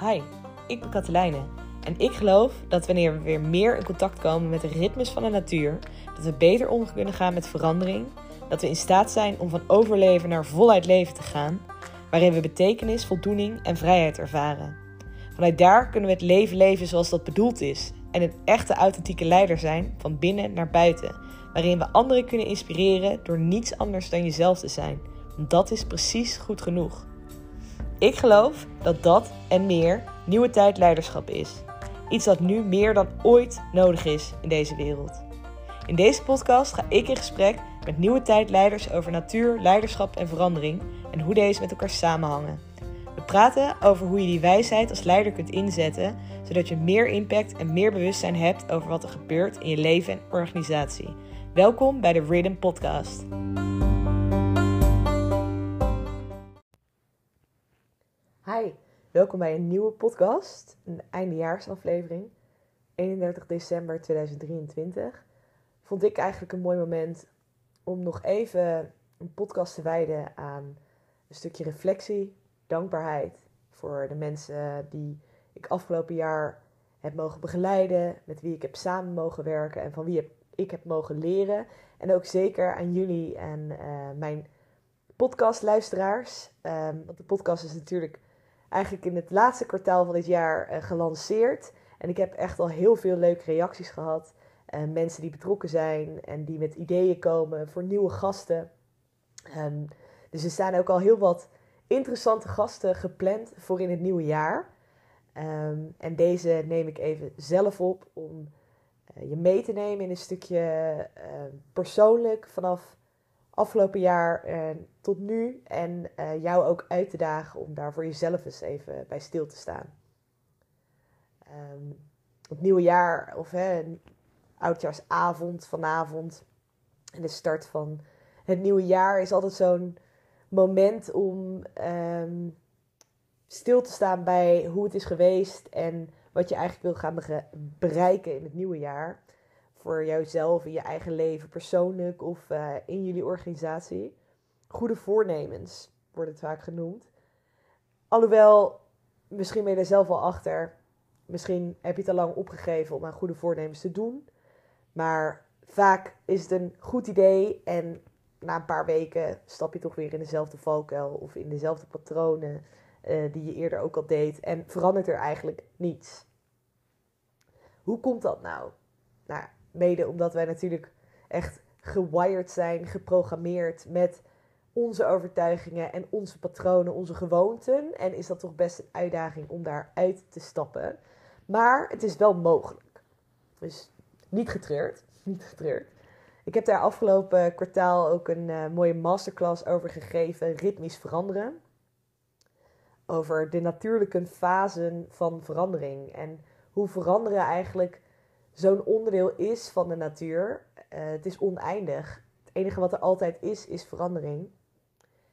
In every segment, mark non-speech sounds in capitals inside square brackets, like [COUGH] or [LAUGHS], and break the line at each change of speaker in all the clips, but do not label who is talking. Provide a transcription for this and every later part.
Hi, ik ben Katelijne en ik geloof dat wanneer we weer meer in contact komen met de ritmes van de natuur, dat we beter om kunnen gaan met verandering, dat we in staat zijn om van overleven naar voluit leven te gaan, waarin we betekenis, voldoening en vrijheid ervaren. Vanuit daar kunnen we het leven leven zoals dat bedoeld is en een echte authentieke leider zijn van binnen naar buiten, waarin we anderen kunnen inspireren door niets anders dan jezelf te zijn. Dat is precies goed genoeg. Ik geloof dat dat en meer nieuwe tijd leiderschap is. Iets dat nu meer dan ooit nodig is in deze wereld. In deze podcast ga ik in gesprek met nieuwe tijdleiders over natuur, leiderschap en verandering en hoe deze met elkaar samenhangen. We praten over hoe je die wijsheid als leider kunt inzetten, zodat je meer impact en meer bewustzijn hebt over wat er gebeurt in je leven en organisatie. Welkom bij de Rhythm Podcast. Hi, welkom bij een nieuwe podcast, een eindejaarsaflevering, 31 december 2023. Vond ik eigenlijk een mooi moment om nog even een podcast te wijden aan een stukje reflectie, dankbaarheid voor de mensen die ik afgelopen jaar heb mogen begeleiden, met wie ik heb samen mogen werken en van wie ik heb mogen leren. En ook zeker aan jullie en uh, mijn podcastluisteraars. Um, want de podcast is natuurlijk eigenlijk in het laatste kwartaal van dit jaar uh, gelanceerd. En ik heb echt al heel veel leuke reacties gehad. Uh, mensen die betrokken zijn en die met ideeën komen voor nieuwe gasten. Um, dus er staan ook al heel wat interessante gasten gepland voor in het nieuwe jaar. Um, en deze neem ik even zelf op om uh, je mee te nemen in een stukje persoonlijk vanaf afgelopen jaar uh, tot nu. En jou ook uit te dagen om daar voor jezelf eens even bij stil te staan. Um, het nieuwe jaar, of hè, oudjaarsavond, vanavond. En de start van het nieuwe jaar is altijd zo'n moment om um, stil te staan bij hoe het is geweest en wat je eigenlijk wil gaan bereiken in het nieuwe jaar. Voor jouzelf, in je eigen leven, persoonlijk of uh, in jullie organisatie. Goede voornemens wordt het vaak genoemd. Alhoewel, misschien ben je er zelf al achter. Misschien heb je het al lang opgegeven om aan goede voornemens te doen. Maar vaak is het een goed idee en na een paar weken stap je toch weer in dezelfde valkuil of in dezelfde patronen uh, die je eerder ook al deed en verandert er eigenlijk niets. Hoe komt dat nou? Nou, mede omdat wij natuurlijk echt gewired zijn, geprogrammeerd met onze overtuigingen en onze patronen, onze gewoonten. En is dat toch best een uitdaging om daaruit te stappen. Maar het is wel mogelijk. Dus niet getreurd. [LAUGHS] Niet getreurd. Ik heb daar afgelopen kwartaal ook een uh, mooie masterclass over gegeven, ritmisch veranderen. Over de natuurlijke fasen van verandering en hoe veranderen eigenlijk zo'n onderdeel is van de natuur. Uh, het is oneindig. Het enige wat er altijd is, is verandering.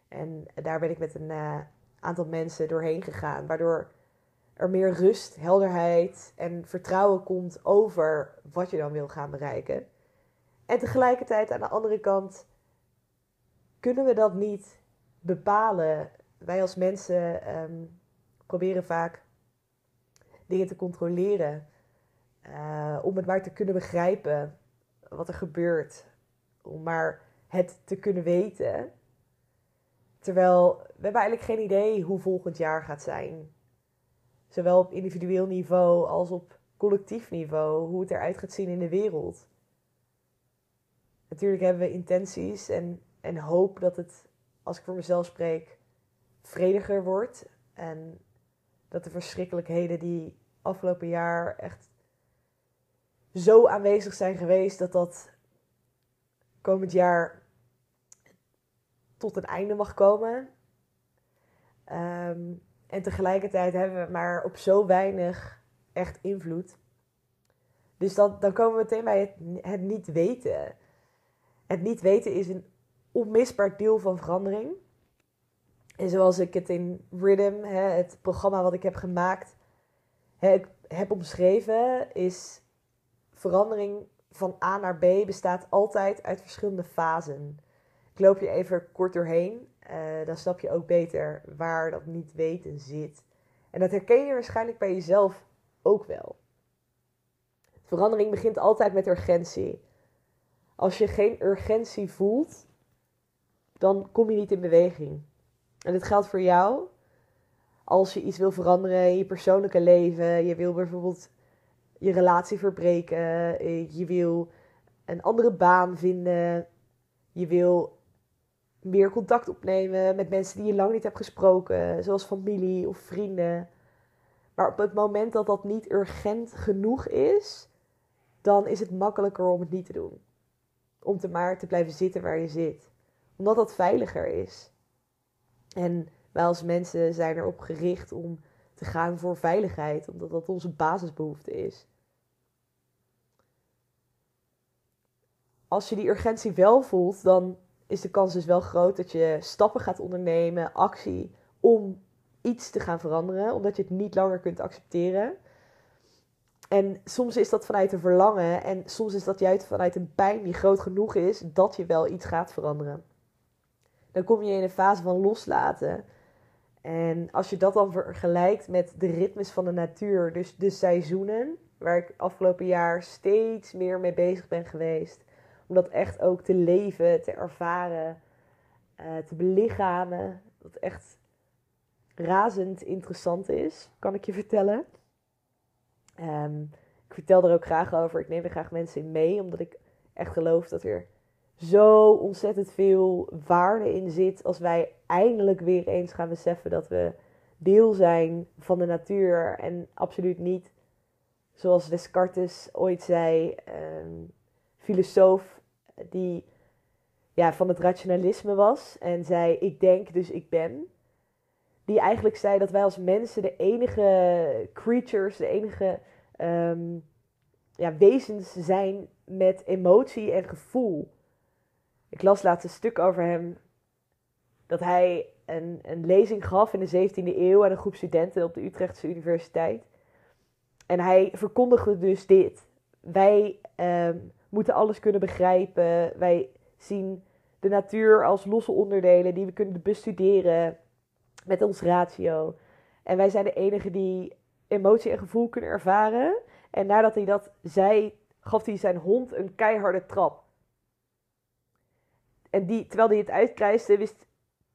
En daar ben ik met een uh, aantal mensen doorheen gegaan, waardoor er meer rust, helderheid en vertrouwen komt over wat je dan wil gaan bereiken. En tegelijkertijd aan de andere kant kunnen we dat niet bepalen. Wij als mensen um, proberen vaak dingen te controleren. Uh, om het maar te kunnen begrijpen wat er gebeurt. Om maar het te kunnen weten. Terwijl we hebben eigenlijk geen idee hoe volgend jaar gaat zijn. Zowel op individueel niveau als op collectief niveau. Hoe het eruit gaat zien in de wereld. Natuurlijk hebben we intenties en, en hoop dat het, als ik voor mezelf spreek, vrediger wordt. En dat de verschrikkelijkheden die afgelopen jaar echt zo aanwezig zijn geweest, dat dat komend jaar tot een einde mag komen. Um, en tegelijkertijd hebben we maar op zo weinig echt invloed. Dus dan, dan komen we meteen bij het, het niet weten. Het niet weten is een onmisbaar deel van verandering. En zoals ik het in Rhythm, hè, het programma wat ik heb gemaakt, heb omschreven, is verandering van A naar B bestaat altijd uit verschillende fasen. Ik loop je even kort doorheen, uh, dan snap je ook beter waar dat niet weten zit. En dat herken je waarschijnlijk bij jezelf ook wel. Verandering begint altijd met urgentie. Als je geen urgentie voelt, dan kom je niet in beweging. En dit geldt voor jou als je iets wil veranderen in je persoonlijke leven. Je wil bijvoorbeeld je relatie verbreken. Je wil een andere baan vinden. Je wil meer contact opnemen met mensen die je lang niet hebt gesproken, zoals familie of vrienden. Maar op het moment dat dat niet urgent genoeg is, dan is het makkelijker om het niet te doen. Om te maar te blijven zitten waar je zit. Omdat dat veiliger is. En wij als mensen zijn erop gericht om te gaan voor veiligheid, omdat dat onze basisbehoefte is. Als je die urgentie wel voelt, dan is de kans dus wel groot dat je stappen gaat ondernemen, actie, om iets te gaan veranderen, omdat je het niet langer kunt accepteren. En soms is dat vanuit een verlangen en soms is dat juist vanuit een pijn die groot genoeg is dat je wel iets gaat veranderen. Dan kom je in een fase van loslaten. En als je dat dan vergelijkt met de ritmes van de natuur, dus de seizoenen, waar ik afgelopen jaar steeds meer mee bezig ben geweest, om dat echt ook te leven, te ervaren, uh, te belichamen. Wat echt razend interessant is, kan ik je vertellen. Um, ik vertel er ook graag over. Ik neem er graag mensen in mee, omdat ik echt geloof dat er zo ontzettend veel waarde in zit als wij eindelijk weer eens gaan beseffen dat we deel zijn van de natuur en absoluut niet, zoals Descartes ooit zei, um, filosoof die ja, van het rationalisme was en zei: Ik denk, dus ik ben. Die eigenlijk zei dat wij als mensen de enige creatures, de enige um, ja, wezens zijn met emotie en gevoel. Ik las laatst een stuk over hem dat hij een, een lezing gaf in de 17e eeuw aan een groep studenten op de Utrechtse Universiteit. En hij verkondigde dus dit. Wij um, moeten alles kunnen begrijpen. Wij zien de natuur als losse onderdelen die we kunnen bestuderen met ons ratio. En wij zijn de enigen die emotie en gevoel kunnen ervaren. En nadat hij dat zei, gaf hij zijn hond een keiharde trap. En die, terwijl hij het uitkrijste, wist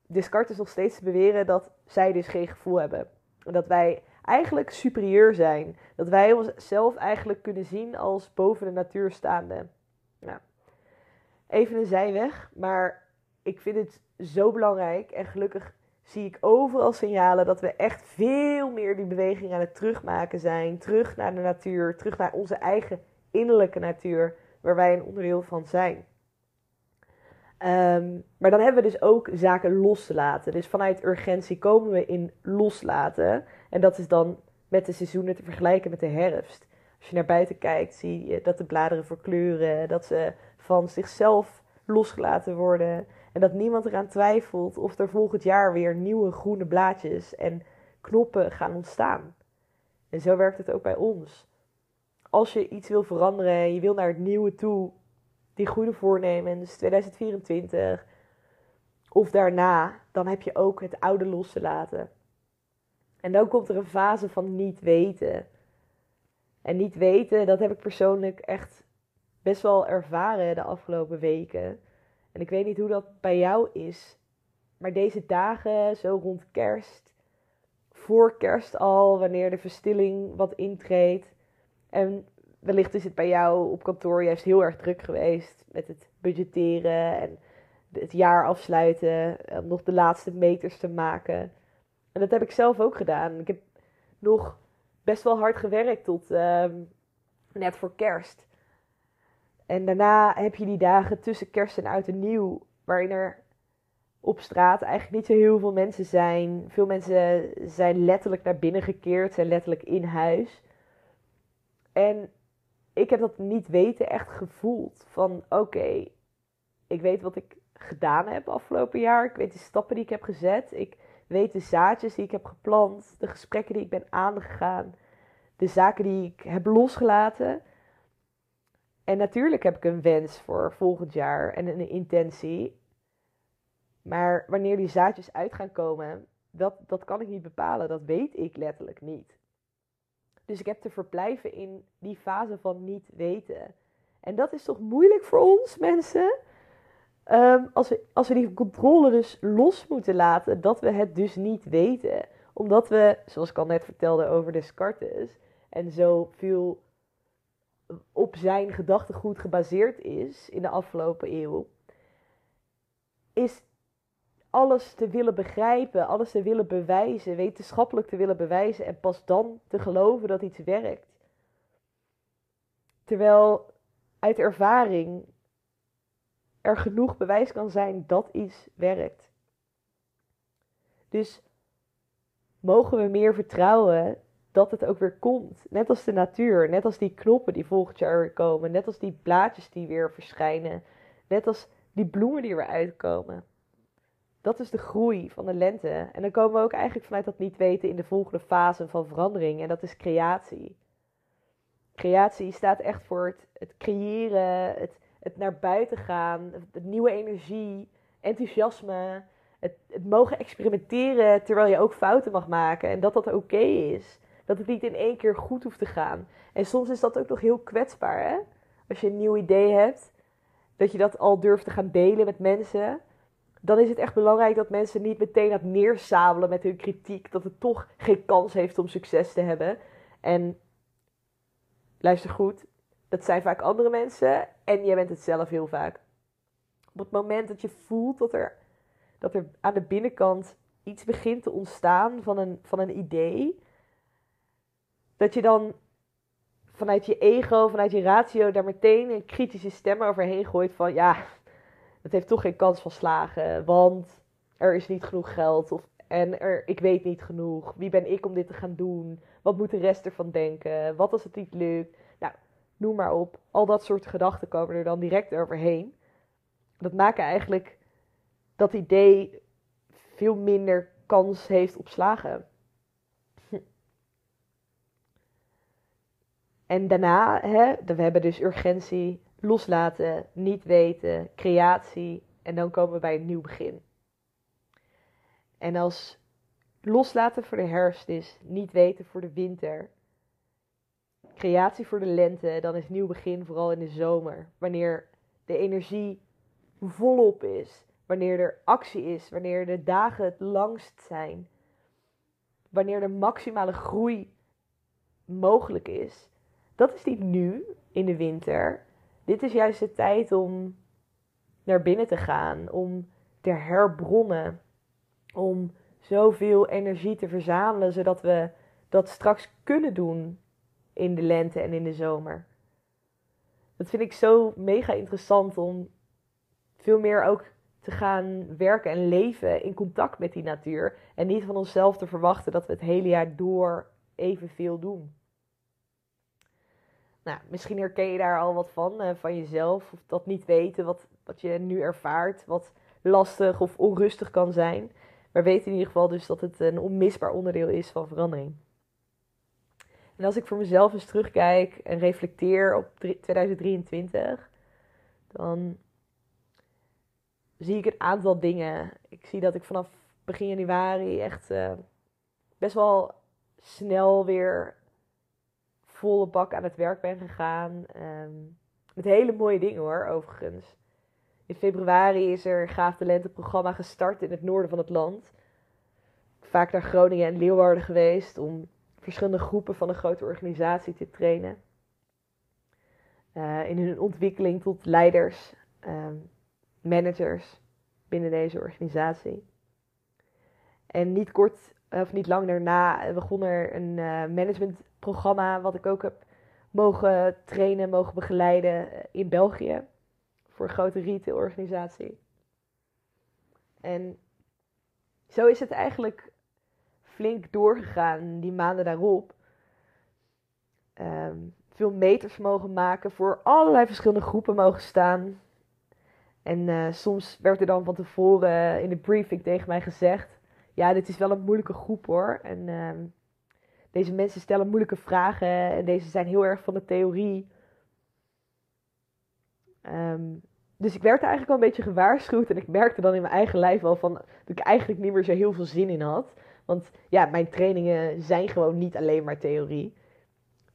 Descartes nog steeds te beweren dat zij dus geen gevoel hebben. En dat wij eigenlijk superieur zijn. Dat wij onszelf eigenlijk kunnen zien als boven de natuur staande. Even een zijweg, maar ik vind het zo belangrijk. En gelukkig zie ik overal signalen dat we echt veel meer die beweging aan het terugmaken zijn. Terug naar de natuur, terug naar onze eigen innerlijke natuur, waar wij een onderdeel van zijn. Um, maar dan hebben we dus ook zaken los te laten. Dus vanuit urgentie komen we in loslaten. En dat is dan met de seizoenen te vergelijken met de herfst. Als je naar buiten kijkt, zie je dat de bladeren verkleuren, dat ze van zichzelf losgelaten worden. En dat niemand eraan twijfelt of er volgend jaar weer nieuwe groene blaadjes en knoppen gaan ontstaan. En zo werkt het ook bij ons. Als je iets wil veranderen en je wil naar het nieuwe toe, die goede voornemens, 2024 of daarna, dan heb je ook het oude los te laten. En dan komt er een fase van niet weten. En niet weten, dat heb ik persoonlijk echt best wel ervaren de afgelopen weken. En ik weet niet hoe dat bij jou is. Maar deze dagen, zo rond kerst, voor kerst al, wanneer de verstilling wat intreedt. En wellicht is het bij jou op kantoor juist heel erg druk geweest met het budgetteren en het jaar afsluiten, om nog de laatste meters te maken. En dat heb ik zelf ook gedaan. Ik heb nog best wel hard gewerkt tot ehm, net voor kerst. En daarna heb je die dagen tussen kerst en oud en nieuw, waarin er op straat eigenlijk niet zo heel veel mensen zijn. Veel mensen zijn letterlijk naar binnen gekeerd, zijn letterlijk in huis. En ik heb dat niet weten echt gevoeld. Van oké, ik weet wat ik gedaan heb afgelopen jaar. Ik weet de stappen die ik heb gezet. Ik weet de zaadjes die ik heb geplant. De gesprekken die ik ben aangegaan. De zaken die ik heb losgelaten. En natuurlijk heb ik een wens voor volgend jaar en een intentie. Maar wanneer die zaadjes uit gaan komen, dat, dat kan ik niet bepalen, dat weet ik letterlijk niet. Dus ik heb te verblijven in die fase van niet weten. En dat is toch moeilijk voor ons, mensen? Ehm, als, we, als we die controle dus los moeten laten, dat we het dus niet weten. Omdat we, zoals ik al net vertelde over Descartes, en zo veel op zijn gedachtegoed gebaseerd is in de afgelopen eeuw, is alles te willen begrijpen, alles te willen bewijzen, wetenschappelijk te willen bewijzen en pas dan te geloven dat iets werkt. Terwijl uit ervaring er genoeg bewijs kan zijn dat iets werkt. Dus mogen we meer vertrouwen dat het ook weer komt. Net als de natuur, net als die knoppen die volgend jaar weer komen, net als die blaadjes die weer verschijnen, net als die bloemen die weer uitkomen. Dat is de groei van de lente. En dan komen we ook eigenlijk vanuit dat niet weten in de volgende fase van verandering. En dat is creatie. Creatie staat echt voor het, het creëren, het, het naar buiten gaan, nieuwe energie, enthousiasme. Het, het mogen experimenteren terwijl je ook fouten mag maken. En dat dat oké is. Dat het niet in één keer goed hoeft te gaan. En soms is dat ook nog heel kwetsbaar. Hè? Als je een nieuw idee hebt, dat je dat al durft te gaan delen met mensen. Dan is het echt belangrijk dat mensen niet meteen het neersabelen met hun kritiek. Dat het toch geen kans heeft om succes te hebben. En luister goed, dat zijn vaak andere mensen en jij bent het zelf heel vaak. Op het moment dat je voelt dat er, dat er aan de binnenkant iets begint te ontstaan van een, van een idee, dat je dan vanuit je ego, vanuit je ratio, daar meteen een kritische stem overheen gooit van ja, het heeft toch geen kans van slagen, want er is niet genoeg geld of en er, ik weet niet genoeg. Wie ben ik om dit te gaan doen? Wat moet de rest ervan denken? Wat als het niet lukt? Nou, noem maar op. Al dat soort gedachten komen er dan direct overheen. Dat maken eigenlijk dat idee veel minder kans heeft op slagen. En daarna, hè, we hebben dus urgentie, loslaten, niet weten, creatie. En dan komen we bij een nieuw begin. En als loslaten voor de herfst is, niet weten voor de winter, creatie voor de lente, dan is nieuw begin vooral in de zomer. Wanneer de energie volop is, wanneer er actie is, wanneer de dagen het langst zijn, wanneer de maximale groei mogelijk is. Dat is niet nu in de winter. Dit is juist de tijd om naar binnen te gaan, om te herbronnen, om zoveel energie te verzamelen, zodat we dat straks kunnen doen in de lente en in de zomer. Dat vind ik zo mega interessant om veel meer ook te gaan werken en leven in contact met die natuur. En niet van onszelf te verwachten dat we het hele jaar door evenveel doen. Nou, misschien herken je daar al wat van, uh, van jezelf. Of dat niet weten wat, wat je nu ervaart, wat lastig of onrustig kan zijn. Maar weet in ieder geval dus dat het een onmisbaar onderdeel is van verandering. En als ik voor mezelf eens terugkijk en reflecteer op 2023, dan zie ik een aantal dingen. Ik zie dat ik vanaf begin januari echt uh, best wel snel weer volle bak aan het werk ben gegaan. Um, met hele mooie dingen hoor, overigens. In februari is er Gaaf Talenten programma gestart in het noorden van het land. Vaak naar Groningen en Leeuwarden geweest om verschillende groepen van een grote organisatie te trainen. Uh, in hun ontwikkeling tot leiders, uh, managers binnen deze organisatie. En niet kort of niet lang daarna begon er een uh, managementprogramma wat ik ook heb mogen trainen, mogen begeleiden in België voor een grote retailorganisatie. En zo is het eigenlijk flink doorgegaan die maanden daarop. Um, veel meters mogen maken, voor allerlei verschillende groepen mogen staan. En soms werd er dan van tevoren in de briefing tegen mij gezegd: Ja, dit is wel een moeilijke groep hoor. En uh, deze mensen stellen moeilijke vragen en deze zijn heel erg van de theorie. Um, dus ik werd eigenlijk al een beetje gewaarschuwd. En ik merkte dan in mijn eigen lijf wel van dat ik eigenlijk niet meer zo heel veel zin in had. Want ja, mijn trainingen zijn gewoon niet alleen maar theorie.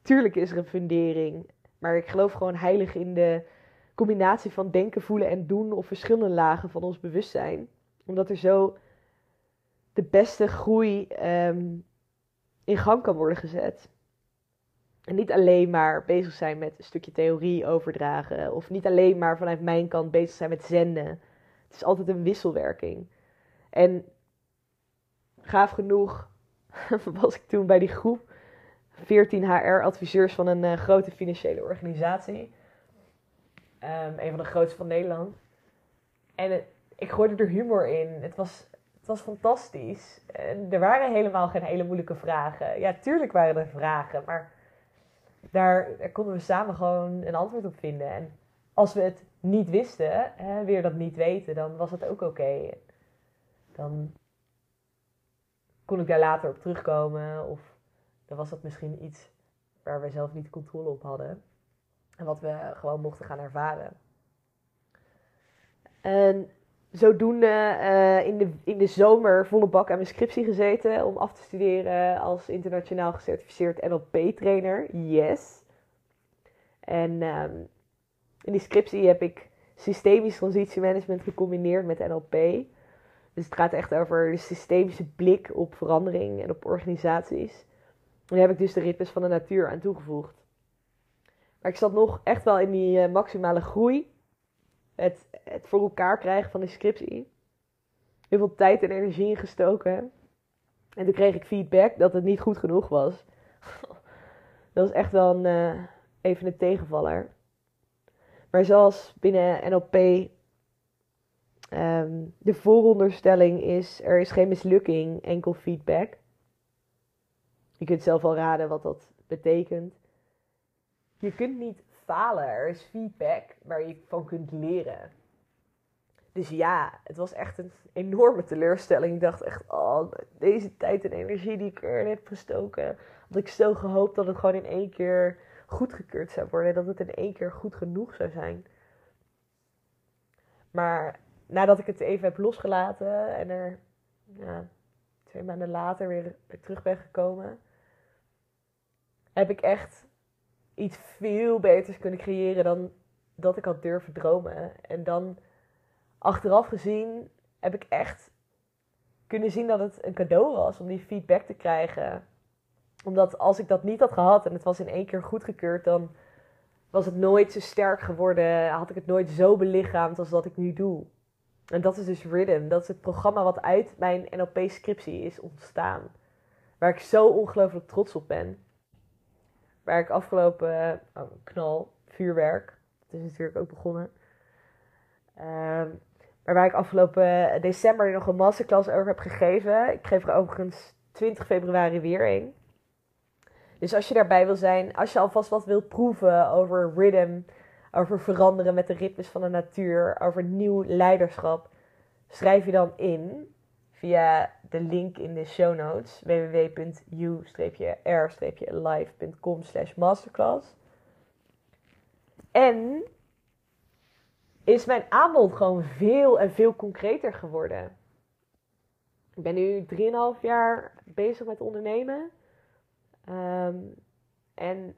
Tuurlijk is er een fundering. Maar ik geloof gewoon heilig in de combinatie van denken, voelen en doen op verschillende lagen van ons bewustzijn. Omdat er zo de beste groei ehm, in gang kan worden gezet. En niet alleen maar bezig zijn met een stukje theorie overdragen. Of niet alleen maar vanuit mijn kant bezig zijn met zenden. Het is altijd een wisselwerking. En gaaf genoeg [LAUGHS] was ik toen bij die groep 14 HR-adviseurs van een uh, grote financiële organisatie. Um, een van de grootste van Nederland. En ik gooide er humor in. Het was, het was fantastisch. En er waren helemaal geen hele moeilijke vragen. Ja, tuurlijk waren er vragen, maar daar, konden we samen gewoon een antwoord op vinden. En als we het niet wisten, hè, weer dat niet weten, dan was het ook oké. Dan kon ik daar later op terugkomen. Of dan was dat misschien iets waar we zelf niet controle op hadden. En wat we gewoon mochten gaan ervaren. En zodoende uh, in, de, in de zomer volle bak aan mijn scriptie gezeten om af te studeren als internationaal gecertificeerd NLP-trainer. Yes. En um, in die scriptie heb ik systemisch transitiemanagement gecombineerd met NLP. Dus het gaat echt over de systemische blik op verandering en op organisaties. En daar heb ik dus de ritmes van de natuur aan toegevoegd. Maar ik zat nog echt wel in die uh, maximale groei het, voor elkaar krijgen van de scriptie. Heel veel tijd en energie ingestoken. En toen kreeg ik feedback dat het niet goed genoeg was. [LAUGHS] dat was echt wel een, uh, even een tegenvaller. Maar zoals binnen NLP ehm, de vooronderstelling is, er is geen mislukking, enkel feedback. Je kunt zelf al raden wat dat betekent. Je kunt niet falen. Er is feedback waar je van kunt leren. Dus ja, het was echt een enorme teleurstelling. Ik dacht echt, oh, deze tijd en energie die ik erin heb gestoken. Had ik zo gehoopt dat het gewoon in één keer goedgekeurd zou worden. Dat het in één keer goed genoeg zou zijn. Maar nadat ik het even heb losgelaten en er ja, twee maanden later weer terug ben gekomen, heb ik echt iets veel beters kunnen creëren dan dat ik had durven dromen. En dan achteraf gezien heb ik echt kunnen zien dat het een cadeau was om die feedback te krijgen. Omdat als ik dat niet had gehad en het was in één keer goedgekeurd, dan was het nooit zo sterk geworden. Had ik het nooit zo belichaamd als dat ik nu doe. En dat is dus Rhythm. Dat is het programma wat uit mijn NLP-scriptie is ontstaan. Waar ik zo ongelooflijk trots op ben. Waar ik afgelopen oh, knal, vuurwerk. Dat is natuurlijk ook begonnen. Ehm, maar waar ik afgelopen december nog een masterclass over heb gegeven. Ik geef er overigens 20 februari weer een. Dus als je daarbij wil zijn, als je alvast wat wilt proeven over rhythm, over veranderen met de ritmes van de natuur, over nieuw leiderschap, schrijf je dan in via de link in de show notes www.u-r-live.com masterclass. En is mijn aanbod gewoon veel en veel concreter geworden. Ik ben nu 3,5 jaar bezig met ondernemen. Ehm, en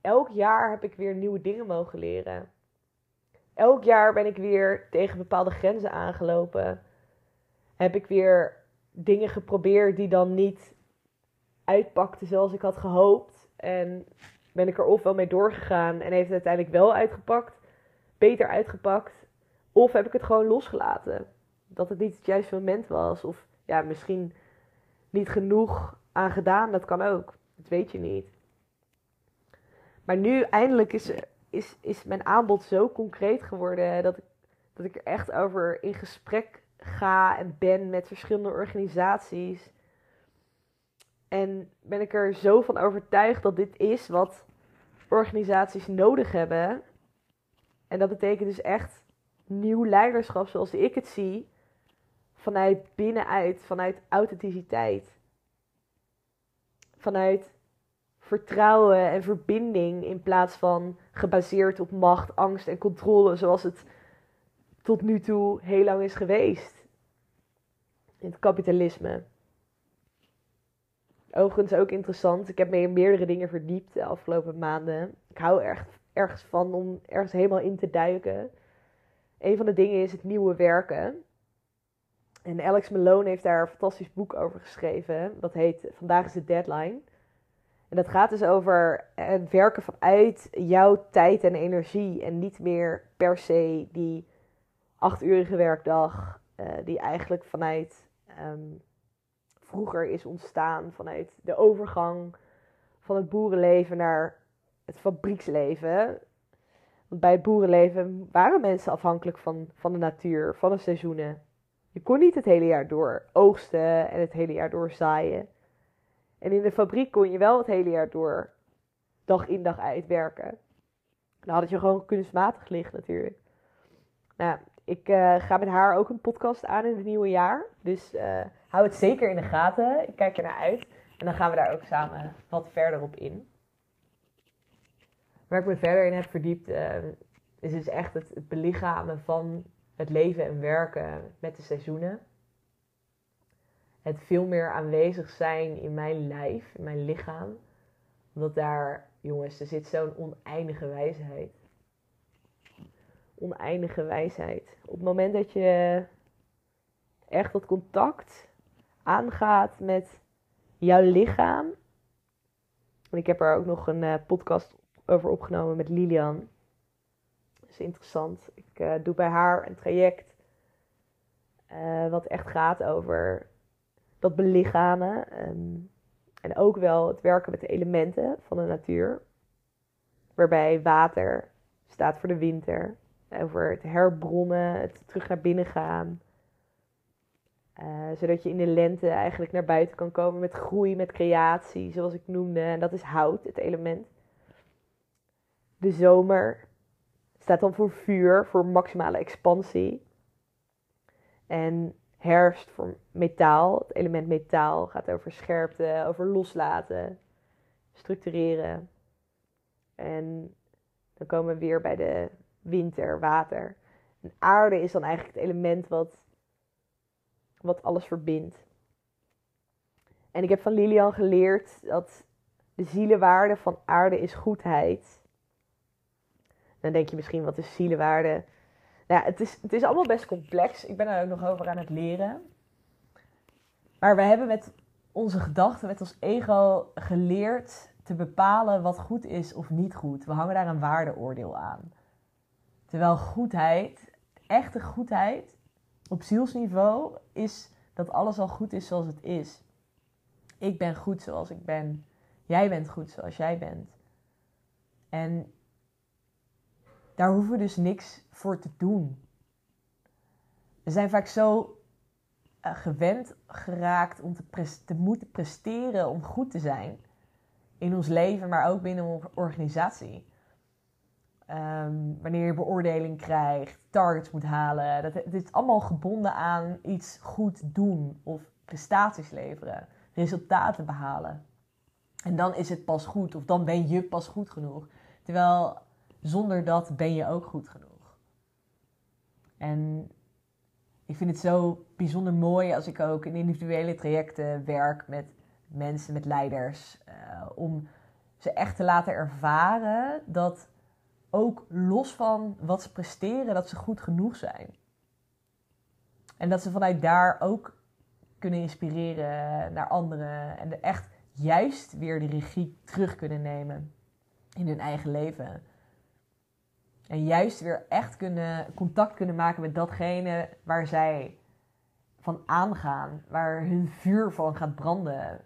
elk jaar heb ik weer nieuwe dingen mogen leren. Elk jaar ben ik weer tegen bepaalde grenzen aangelopen heb ik weer dingen geprobeerd die dan niet uitpakten zoals ik had gehoopt. En ben ik er ofwel mee doorgegaan en heeft het uiteindelijk wel uitgepakt, beter uitgepakt. Of heb ik het gewoon losgelaten. Dat het niet het juiste moment was. Of ja, misschien niet genoeg aan gedaan. Dat kan ook. Dat weet je niet. Maar nu eindelijk is, is, is mijn aanbod zo concreet geworden dat ik, dat ik er echt over in gesprek ga en ben met verschillende organisaties. En ben ik er zo van overtuigd dat dit is wat organisaties nodig hebben. En dat betekent dus echt nieuw leiderschap zoals ik het zie. Vanuit binnenuit, vanuit authenticiteit. Vanuit vertrouwen en verbinding in plaats van gebaseerd op macht, angst en controle zoals het tot nu toe heel lang is geweest. Het kapitalisme. Overigens ook interessant. Ik heb me in meerdere dingen verdiept de afgelopen maanden. Ik hou er ergens van om ergens helemaal in te duiken. Een van de dingen is het nieuwe werken. En Alex Malone heeft daar een fantastisch boek over geschreven. Dat heet Vandaag is de deadline. En dat gaat dus over het werken vanuit jouw tijd en energie. En niet meer per se die achtuurige werkdag. Uh, die eigenlijk vanuit um, vroeger is ontstaan. Vanuit de overgang van het boerenleven naar het fabrieksleven. Want bij het boerenleven waren mensen afhankelijk van, van de natuur, van de seizoenen. Je kon niet het hele jaar door oogsten en het hele jaar door zaaien. En in de fabriek kon je wel het hele jaar door dag in dag uit werken. Dan had je gewoon kunstmatig licht natuurlijk. Nou, ik uh, ga met haar ook een podcast aan in het nieuwe jaar. Dus uh, hou het zeker in de gaten. Ik kijk er naar uit. En dan gaan we daar ook samen wat verder op in. Waar ik me verder in heb verdiept, uh, is dus echt het, het belichamen van het leven en werken met de seizoenen. Het veel meer aanwezig zijn in mijn lijf, in mijn lichaam. Omdat daar, jongens, er zit zo'n oneindige wijsheid. Oneindige wijsheid. Op het moment dat je echt dat contact aangaat met jouw lichaam. Ik heb er ook nog een uh, podcast over opgenomen met Lilian. Dat is interessant. Ik uh, doe bij haar een traject. Uh, wat echt gaat over dat belichamen. Um, en ook wel het werken met de elementen van de natuur. Waarbij water staat voor de winter. Over het herbronnen, het terug naar binnen gaan. Uh, zodat je in de lente eigenlijk naar buiten kan komen met groei, met creatie, zoals ik noemde. En dat is hout, het element. De zomer staat dan voor vuur, voor maximale expansie. En herfst voor metaal. Het element metaal gaat over scherpte, over loslaten, structureren. En dan komen we weer bij de winter, water. Aarde is dan eigenlijk het element wat, wat alles verbindt. En ik heb van Lilian geleerd dat de zielenwaarde van aarde is goedheid. Dan denk je misschien, wat is zielenwaarde? Nou ja, het is, het is allemaal best complex. Ik ben er ook nog over aan het leren. Maar we hebben met onze gedachten, met ons ego geleerd te bepalen wat goed is of niet goed. We hangen daar een waardeoordeel aan. Terwijl goedheid, echte goedheid, op zielsniveau is dat alles al goed is zoals het is. Ik ben goed zoals ik ben. Jij bent goed zoals jij bent. En daar hoeven we dus niks voor te doen. We zijn vaak zo uh, gewend geraakt om te, te, moeten presteren, om goed te zijn. In ons leven, maar ook binnen onze organisatie. Um, wanneer je beoordeling krijgt, targets moet halen. Dat, het is allemaal gebonden aan iets goed doen of prestaties leveren, resultaten behalen. En dan is het pas goed, of dan ben je pas goed genoeg. Terwijl zonder dat ben je ook goed genoeg. En ik vind het zo bijzonder mooi als ik ook in individuele trajecten werk met mensen, met leiders, uh, om ze echt te laten ervaren dat ook los van wat ze presteren, dat ze goed genoeg zijn. En dat ze vanuit daar ook kunnen inspireren naar anderen en echt juist weer de regie terug kunnen nemen in hun eigen leven. En juist weer echt kunnen, contact kunnen maken met datgene waar zij van aangaan, waar hun vuur van gaat branden.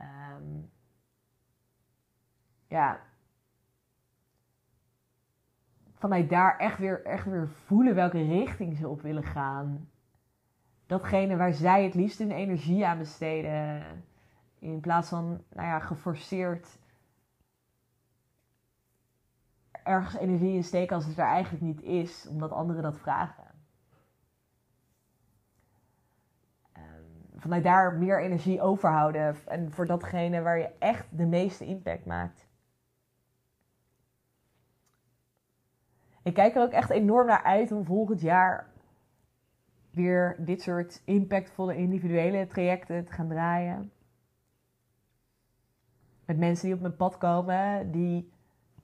Um, ja. Vanuit daar echt weer, echt weer voelen welke richting ze op willen gaan. Datgene waar zij het liefst hun energie aan besteden. In plaats van, nou ja, geforceerd ergens energie in steken als het er eigenlijk niet is, omdat anderen dat vragen. Ehm, vanuit daar meer energie overhouden. En voor datgene waar je echt de meeste impact maakt. Ik kijk er ook echt enorm naar uit om volgend jaar weer dit soort impactvolle individuele trajecten te gaan draaien. Met mensen die op mijn pad komen, die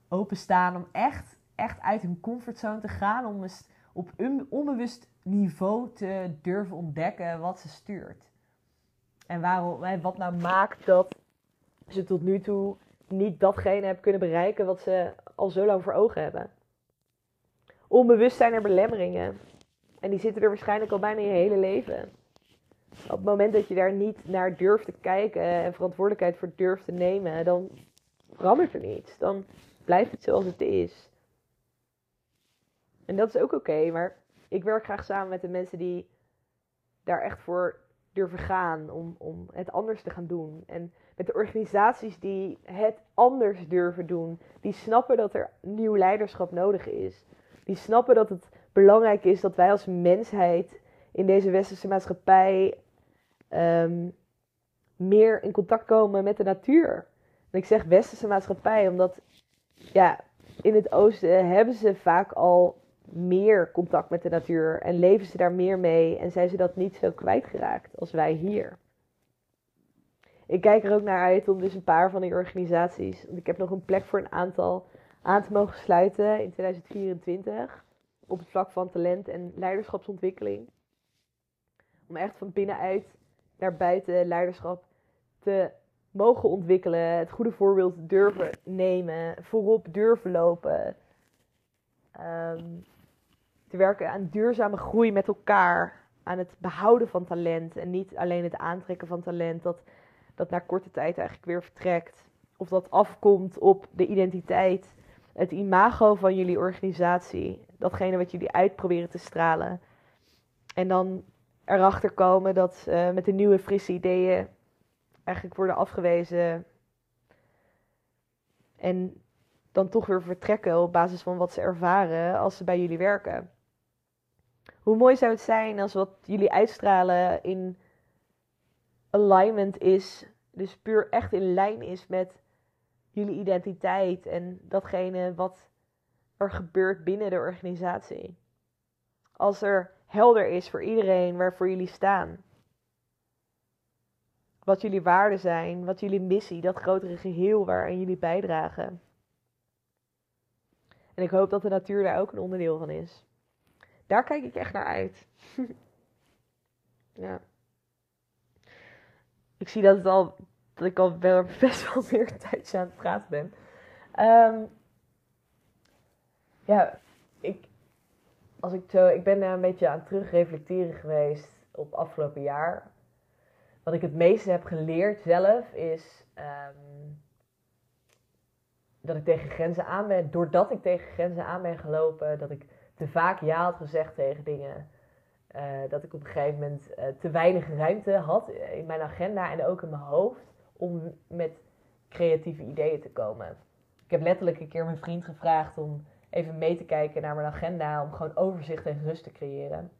openstaan om echt, echt uit hun comfortzone te gaan. Om eens op onbewust niveau te durven ontdekken wat ze stuurt. En waarom, wat nou maakt dat ze tot nu toe niet datgene hebben kunnen bereiken wat ze al zo lang voor ogen hebben. Onbewust zijn er belemmeringen. En die zitten er waarschijnlijk al bijna je hele leven. Op het moment dat je daar niet naar durft te kijken en verantwoordelijkheid voor durft te nemen, dan verandert er niets. Dan blijft het zoals het is. En dat is ook oké, maar ik werk graag samen met de mensen die daar echt voor durven gaan om, om het anders te gaan doen. En met de organisaties die het anders durven doen, die snappen dat er nieuw leiderschap nodig is. Die snappen dat het belangrijk is dat wij als mensheid in deze westerse maatschappij um, meer in contact komen met de natuur. En ik zeg westerse maatschappij omdat ja, in het oosten hebben ze vaak al meer contact met de natuur en leven ze daar meer mee en zijn ze dat niet zo kwijtgeraakt als wij hier. Ik kijk er ook naar uit om dus een paar van die organisaties, want ik heb nog een plek voor een aantal aan te mogen sluiten in 2024 op het vlak van talent en leiderschapsontwikkeling. Om echt van binnenuit naar buiten leiderschap te mogen ontwikkelen, het goede voorbeeld durven nemen, voorop durven lopen. Ehm, te werken aan duurzame groei met elkaar, aan het behouden van talent en niet alleen het aantrekken van talent dat, dat na korte tijd eigenlijk weer vertrekt. Of dat afkomt op de identiteit, het imago van jullie organisatie, datgene wat jullie uitproberen te stralen. En dan erachter komen dat uh, met de nieuwe frisse ideeën eigenlijk worden afgewezen. En dan toch weer vertrekken op basis van wat ze ervaren als ze bij jullie werken. Hoe mooi zou het zijn als wat jullie uitstralen in alignment is, dus puur echt in lijn is met jullie identiteit en datgene wat er gebeurt binnen de organisatie. Als er helder is voor iedereen waarvoor jullie staan. Wat jullie waarden zijn, wat jullie missie, dat grotere geheel waaraan jullie bijdragen. En ik hoop dat de natuur daar ook een onderdeel van is. Daar kijk ik echt naar uit. [LAUGHS] ja. Ik zie dat, het al, dat ik al wel [LAUGHS] best wel meer tijd aan het praten ben. Um, ja, ik, als ik, zo, ik ben een beetje aan het terugreflecteren geweest op afgelopen jaar. Wat ik het meeste heb geleerd zelf is ehm, dat ik tegen grenzen aan ben. Doordat ik tegen grenzen aan ben gelopen, dat ik te vaak ja had gezegd tegen dingen. Uh, dat ik op een gegeven moment uh, te weinig ruimte had in mijn agenda en ook in mijn hoofd om met creatieve ideeën te komen. Ik heb letterlijk een keer mijn vriend gevraagd om even mee te kijken naar mijn agenda om gewoon overzicht en rust te creëren.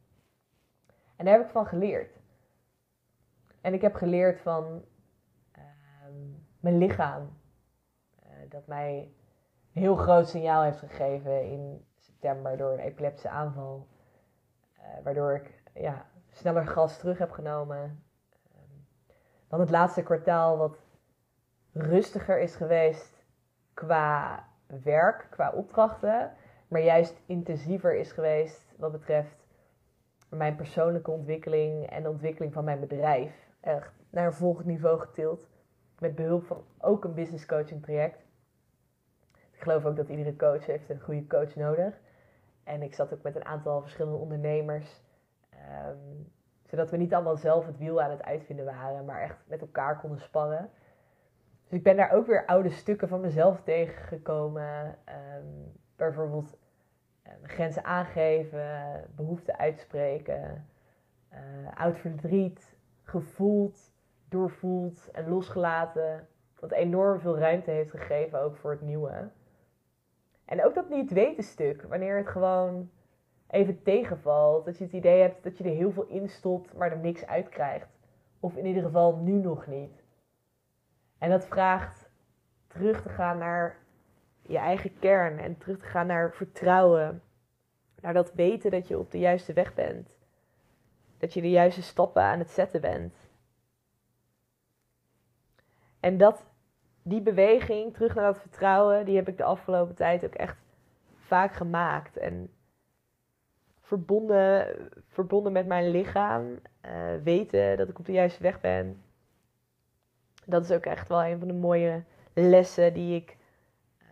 En daar heb ik van geleerd. En ik heb geleerd van uh, mijn lichaam. Uh, dat mij een heel groot signaal heeft gegeven in september door een epileptische aanval. Uh, waardoor ik ja, sneller gas terug heb genomen. Ehm, het laatste kwartaal wat rustiger is geweest qua werk, qua opdrachten, maar juist intensiever is geweest wat betreft mijn persoonlijke ontwikkeling en de ontwikkeling van mijn bedrijf. Echt naar een volgend niveau getild. Met behulp van ook een business coaching traject. Ik geloof ook dat iedere coach heeft een goede coach nodig. En ik zat ook met een aantal verschillende ondernemers. Um, zodat we niet allemaal zelf het wiel aan het uitvinden waren, maar echt met elkaar konden sparren. Dus ik ben daar ook weer oude stukken van mezelf tegengekomen. Um, bijvoorbeeld um, grenzen aangeven, behoeften uitspreken, uh, oud verdriet, gevoeld, doorvoeld en losgelaten. Wat enorm veel ruimte heeft gegeven ook voor het nieuwe. En ook dat niet weten stuk, wanneer het gewoon even tegenvalt. Dat je het idee hebt dat je er heel veel in stopt, maar er niks uit krijgt Of in ieder geval nu nog niet. En dat vraagt terug te gaan naar je eigen kern en terug te gaan naar vertrouwen. Naar dat weten dat je op de juiste weg bent. Dat je de juiste stappen aan het zetten bent. En dat, die beweging, terug naar dat vertrouwen, die heb ik de afgelopen tijd ook echt vaak gemaakt. En verbonden, verbonden met mijn lichaam, uh, weten dat ik op de juiste weg ben. Dat is ook echt wel een van de mooie lessen die ik, uh,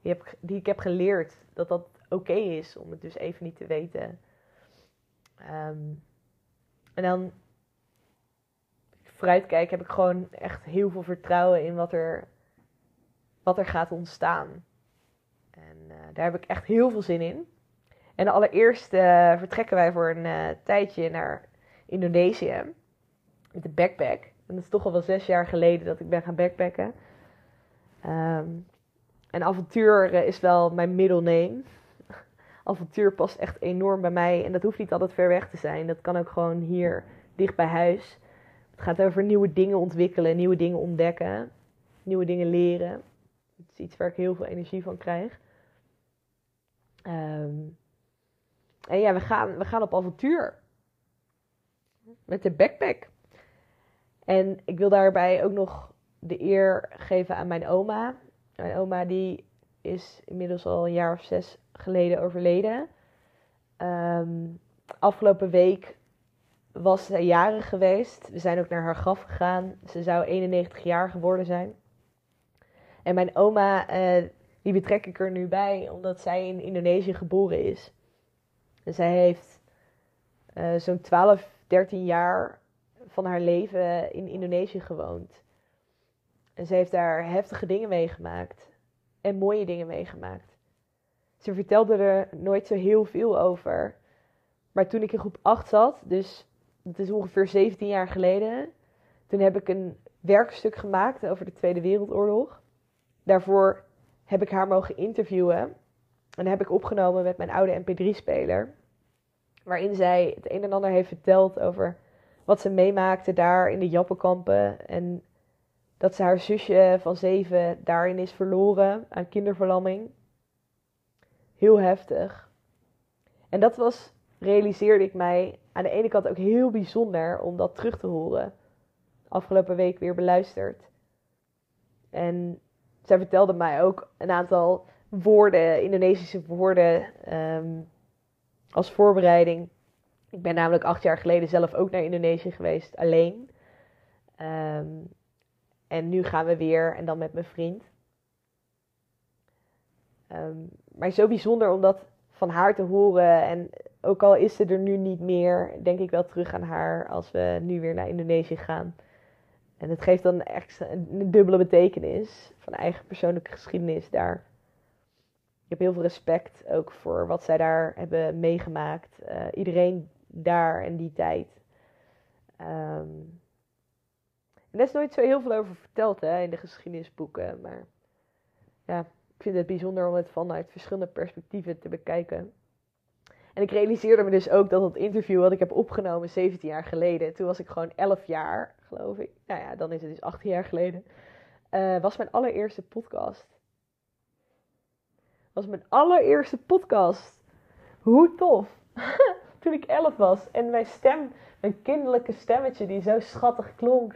die, heb, ik heb geleerd. Dat dat oké is om het dus even niet te weten. Um, en dan vooruitkijken heb ik gewoon echt heel veel vertrouwen in wat er, wat er gaat ontstaan. En uh, daar heb ik echt heel veel zin in. En allereerst uh, vertrekken wij voor een uh, tijdje naar Indonesië met de backpack. En dat is toch al wel zes jaar geleden dat ik ben gaan backpacken. Um, en avontuur is wel mijn middle name. [LAUGHS] avontuur past echt enorm bij mij. En dat hoeft niet altijd ver weg te zijn. Dat kan ook gewoon hier dicht bij huis. Het gaat over nieuwe dingen ontwikkelen, nieuwe dingen ontdekken, nieuwe dingen leren. Het is iets waar ik heel veel energie van krijg. Um, en ja, we gaan, we gaan op avontuur. Met de backpack. En ik wil daarbij ook nog de eer geven aan mijn oma. Mijn oma die is inmiddels al een jaar of zes geleden overleden. Um, afgelopen week was ze jarig geweest. We zijn ook naar haar graf gegaan. Ze zou 91 jaar geworden zijn. En mijn oma, uh, die betrek ik er nu bij, omdat zij in Indonesië geboren is. En zij heeft uh, zo'n 12, 13 jaar van haar leven in Indonesië gewoond. En ze heeft daar heftige dingen meegemaakt. En mooie dingen meegemaakt. Ze vertelde er nooit zo heel veel over. Maar toen ik in groep 8 zat, dus het is ongeveer 17 jaar geleden, toen heb ik een werkstuk gemaakt over de Tweede Wereldoorlog. Daarvoor heb ik haar mogen interviewen. En dat heb ik opgenomen met mijn oude MP3-speler. Waarin zij het een en ander heeft verteld over wat ze meemaakte daar in de Jappenkampen. En dat ze haar zusje van zeven daarin is verloren aan kinderverlamming. Heel heftig. En dat was, realiseerde ik mij, aan de ene kant ook heel bijzonder om dat terug te horen. Afgelopen week weer beluisterd. En zij vertelde mij ook een aantal woorden, Indonesische woorden, um, als voorbereiding. Ik ben namelijk acht jaar geleden zelf ook naar Indonesië geweest, alleen. Um, en nu gaan we weer en dan met mijn vriend. Um, maar zo bijzonder om dat van haar te horen. En ook al is ze er nu niet meer, denk ik wel terug aan haar als we nu weer naar Indonesië gaan. En het geeft dan echt een dubbele betekenis van eigen persoonlijke geschiedenis daar. Ik heb heel veel respect ook voor wat zij daar hebben meegemaakt. Uh, iedereen daar en die tijd. Um, is nooit zo heel veel over verteld hè, in de geschiedenisboeken. Maar ja, ik vind het bijzonder om het vanuit verschillende perspectieven te bekijken. En ik realiseerde me dus ook dat het interview wat ik heb opgenomen 17 jaar geleden, toen was ik gewoon 11 jaar, geloof ik. Nou ja, dan is het dus 18 jaar geleden. Uh, was mijn allereerste podcast. Was mijn allereerste podcast. Hoe tof. [LAUGHS] toen ik 11 was. En mijn stem, mijn kinderlijke stemmetje die zo schattig klonk.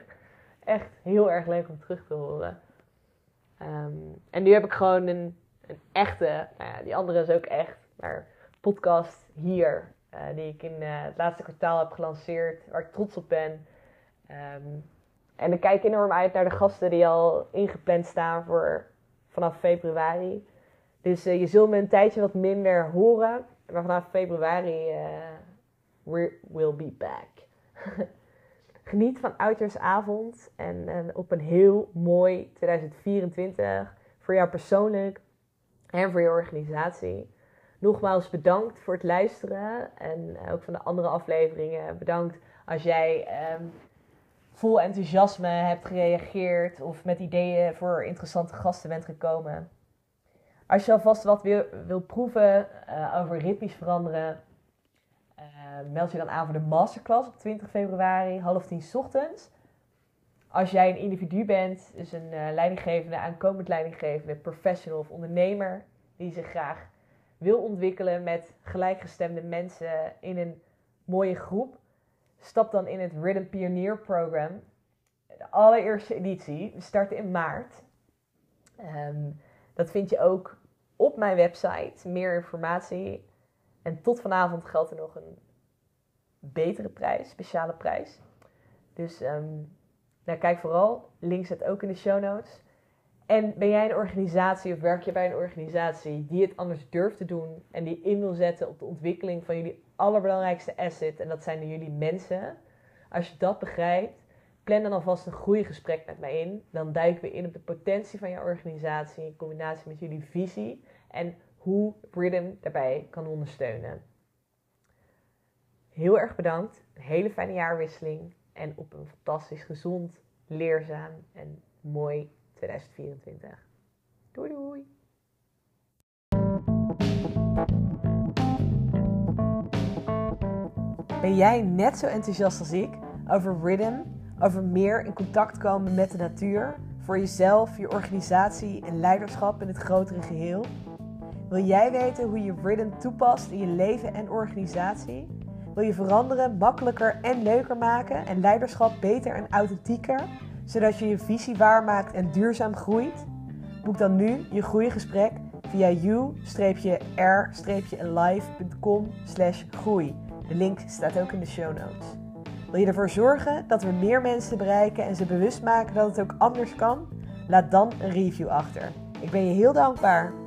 Echt heel erg leuk om terug te horen. Um, en nu heb ik gewoon een, een echte, nou ja, die andere is ook echt, maar podcast hier, uh, die ik in uh, het laatste kwartaal heb gelanceerd, waar ik trots op ben. Um, en ik kijk enorm uit naar de gasten die al ingepland staan voor vanaf februari. Dus uh, je zult me een tijdje wat minder horen, maar vanaf februari we will be back. [LAUGHS] Geniet van Uitersavond en, en op een heel mooi 2024 voor jou persoonlijk en voor je organisatie. Nogmaals bedankt voor het luisteren en ook van de andere afleveringen. Bedankt als jij um, vol enthousiasme hebt gereageerd of met ideeën voor interessante gasten bent gekomen. Als je alvast wat wil, wil proeven uh, over ritmisch veranderen, meld je dan aan voor de masterclass op 20 februari, half tien ochtends. Als jij een individu bent, dus een uh, leidinggevende, aankomend leidinggevende, professional of ondernemer, die zich graag wil ontwikkelen met gelijkgestemde mensen in een mooie groep, stap dan in het Rhythm Pioneer Program. De allereerste editie. We starten in maart. Ehm, dat vind je ook op mijn website. Meer informatie. En tot vanavond geldt er nog een betere prijs, speciale prijs. Dus um, nou, kijk vooral. Link zet ook in de show notes. En ben jij een organisatie of werk je bij een organisatie die het anders durft te doen en die in wil zetten op de ontwikkeling van jullie allerbelangrijkste asset en dat zijn jullie mensen. Als je dat begrijpt, plan dan alvast een groeigesprek met mij in. Dan duiken we in op de potentie van je organisatie in combinatie met jullie visie en hoe Rhythm daarbij kan ondersteunen. Heel erg bedankt. Een hele fijne jaarwisseling en op een fantastisch gezond, leerzaam en mooi 2024. Doei doei! Ben jij net zo enthousiast als ik over rhythm, over meer in contact komen met de natuur, voor jezelf, je organisatie en leiderschap in het grotere geheel? Wil jij weten hoe je rhythm toepast in je leven en organisatie? Wil je veranderen makkelijker en leuker maken en leiderschap beter en authentieker? zodat je je visie waarmaakt en duurzaam groeit? Boek dan nu je groeigesprek via u-r-live.com groei. De link staat ook in de show notes. Wil je ervoor zorgen dat we meer mensen bereiken en ze bewust maken dat het ook anders kan? Laat dan een review achter. Ik ben je heel dankbaar.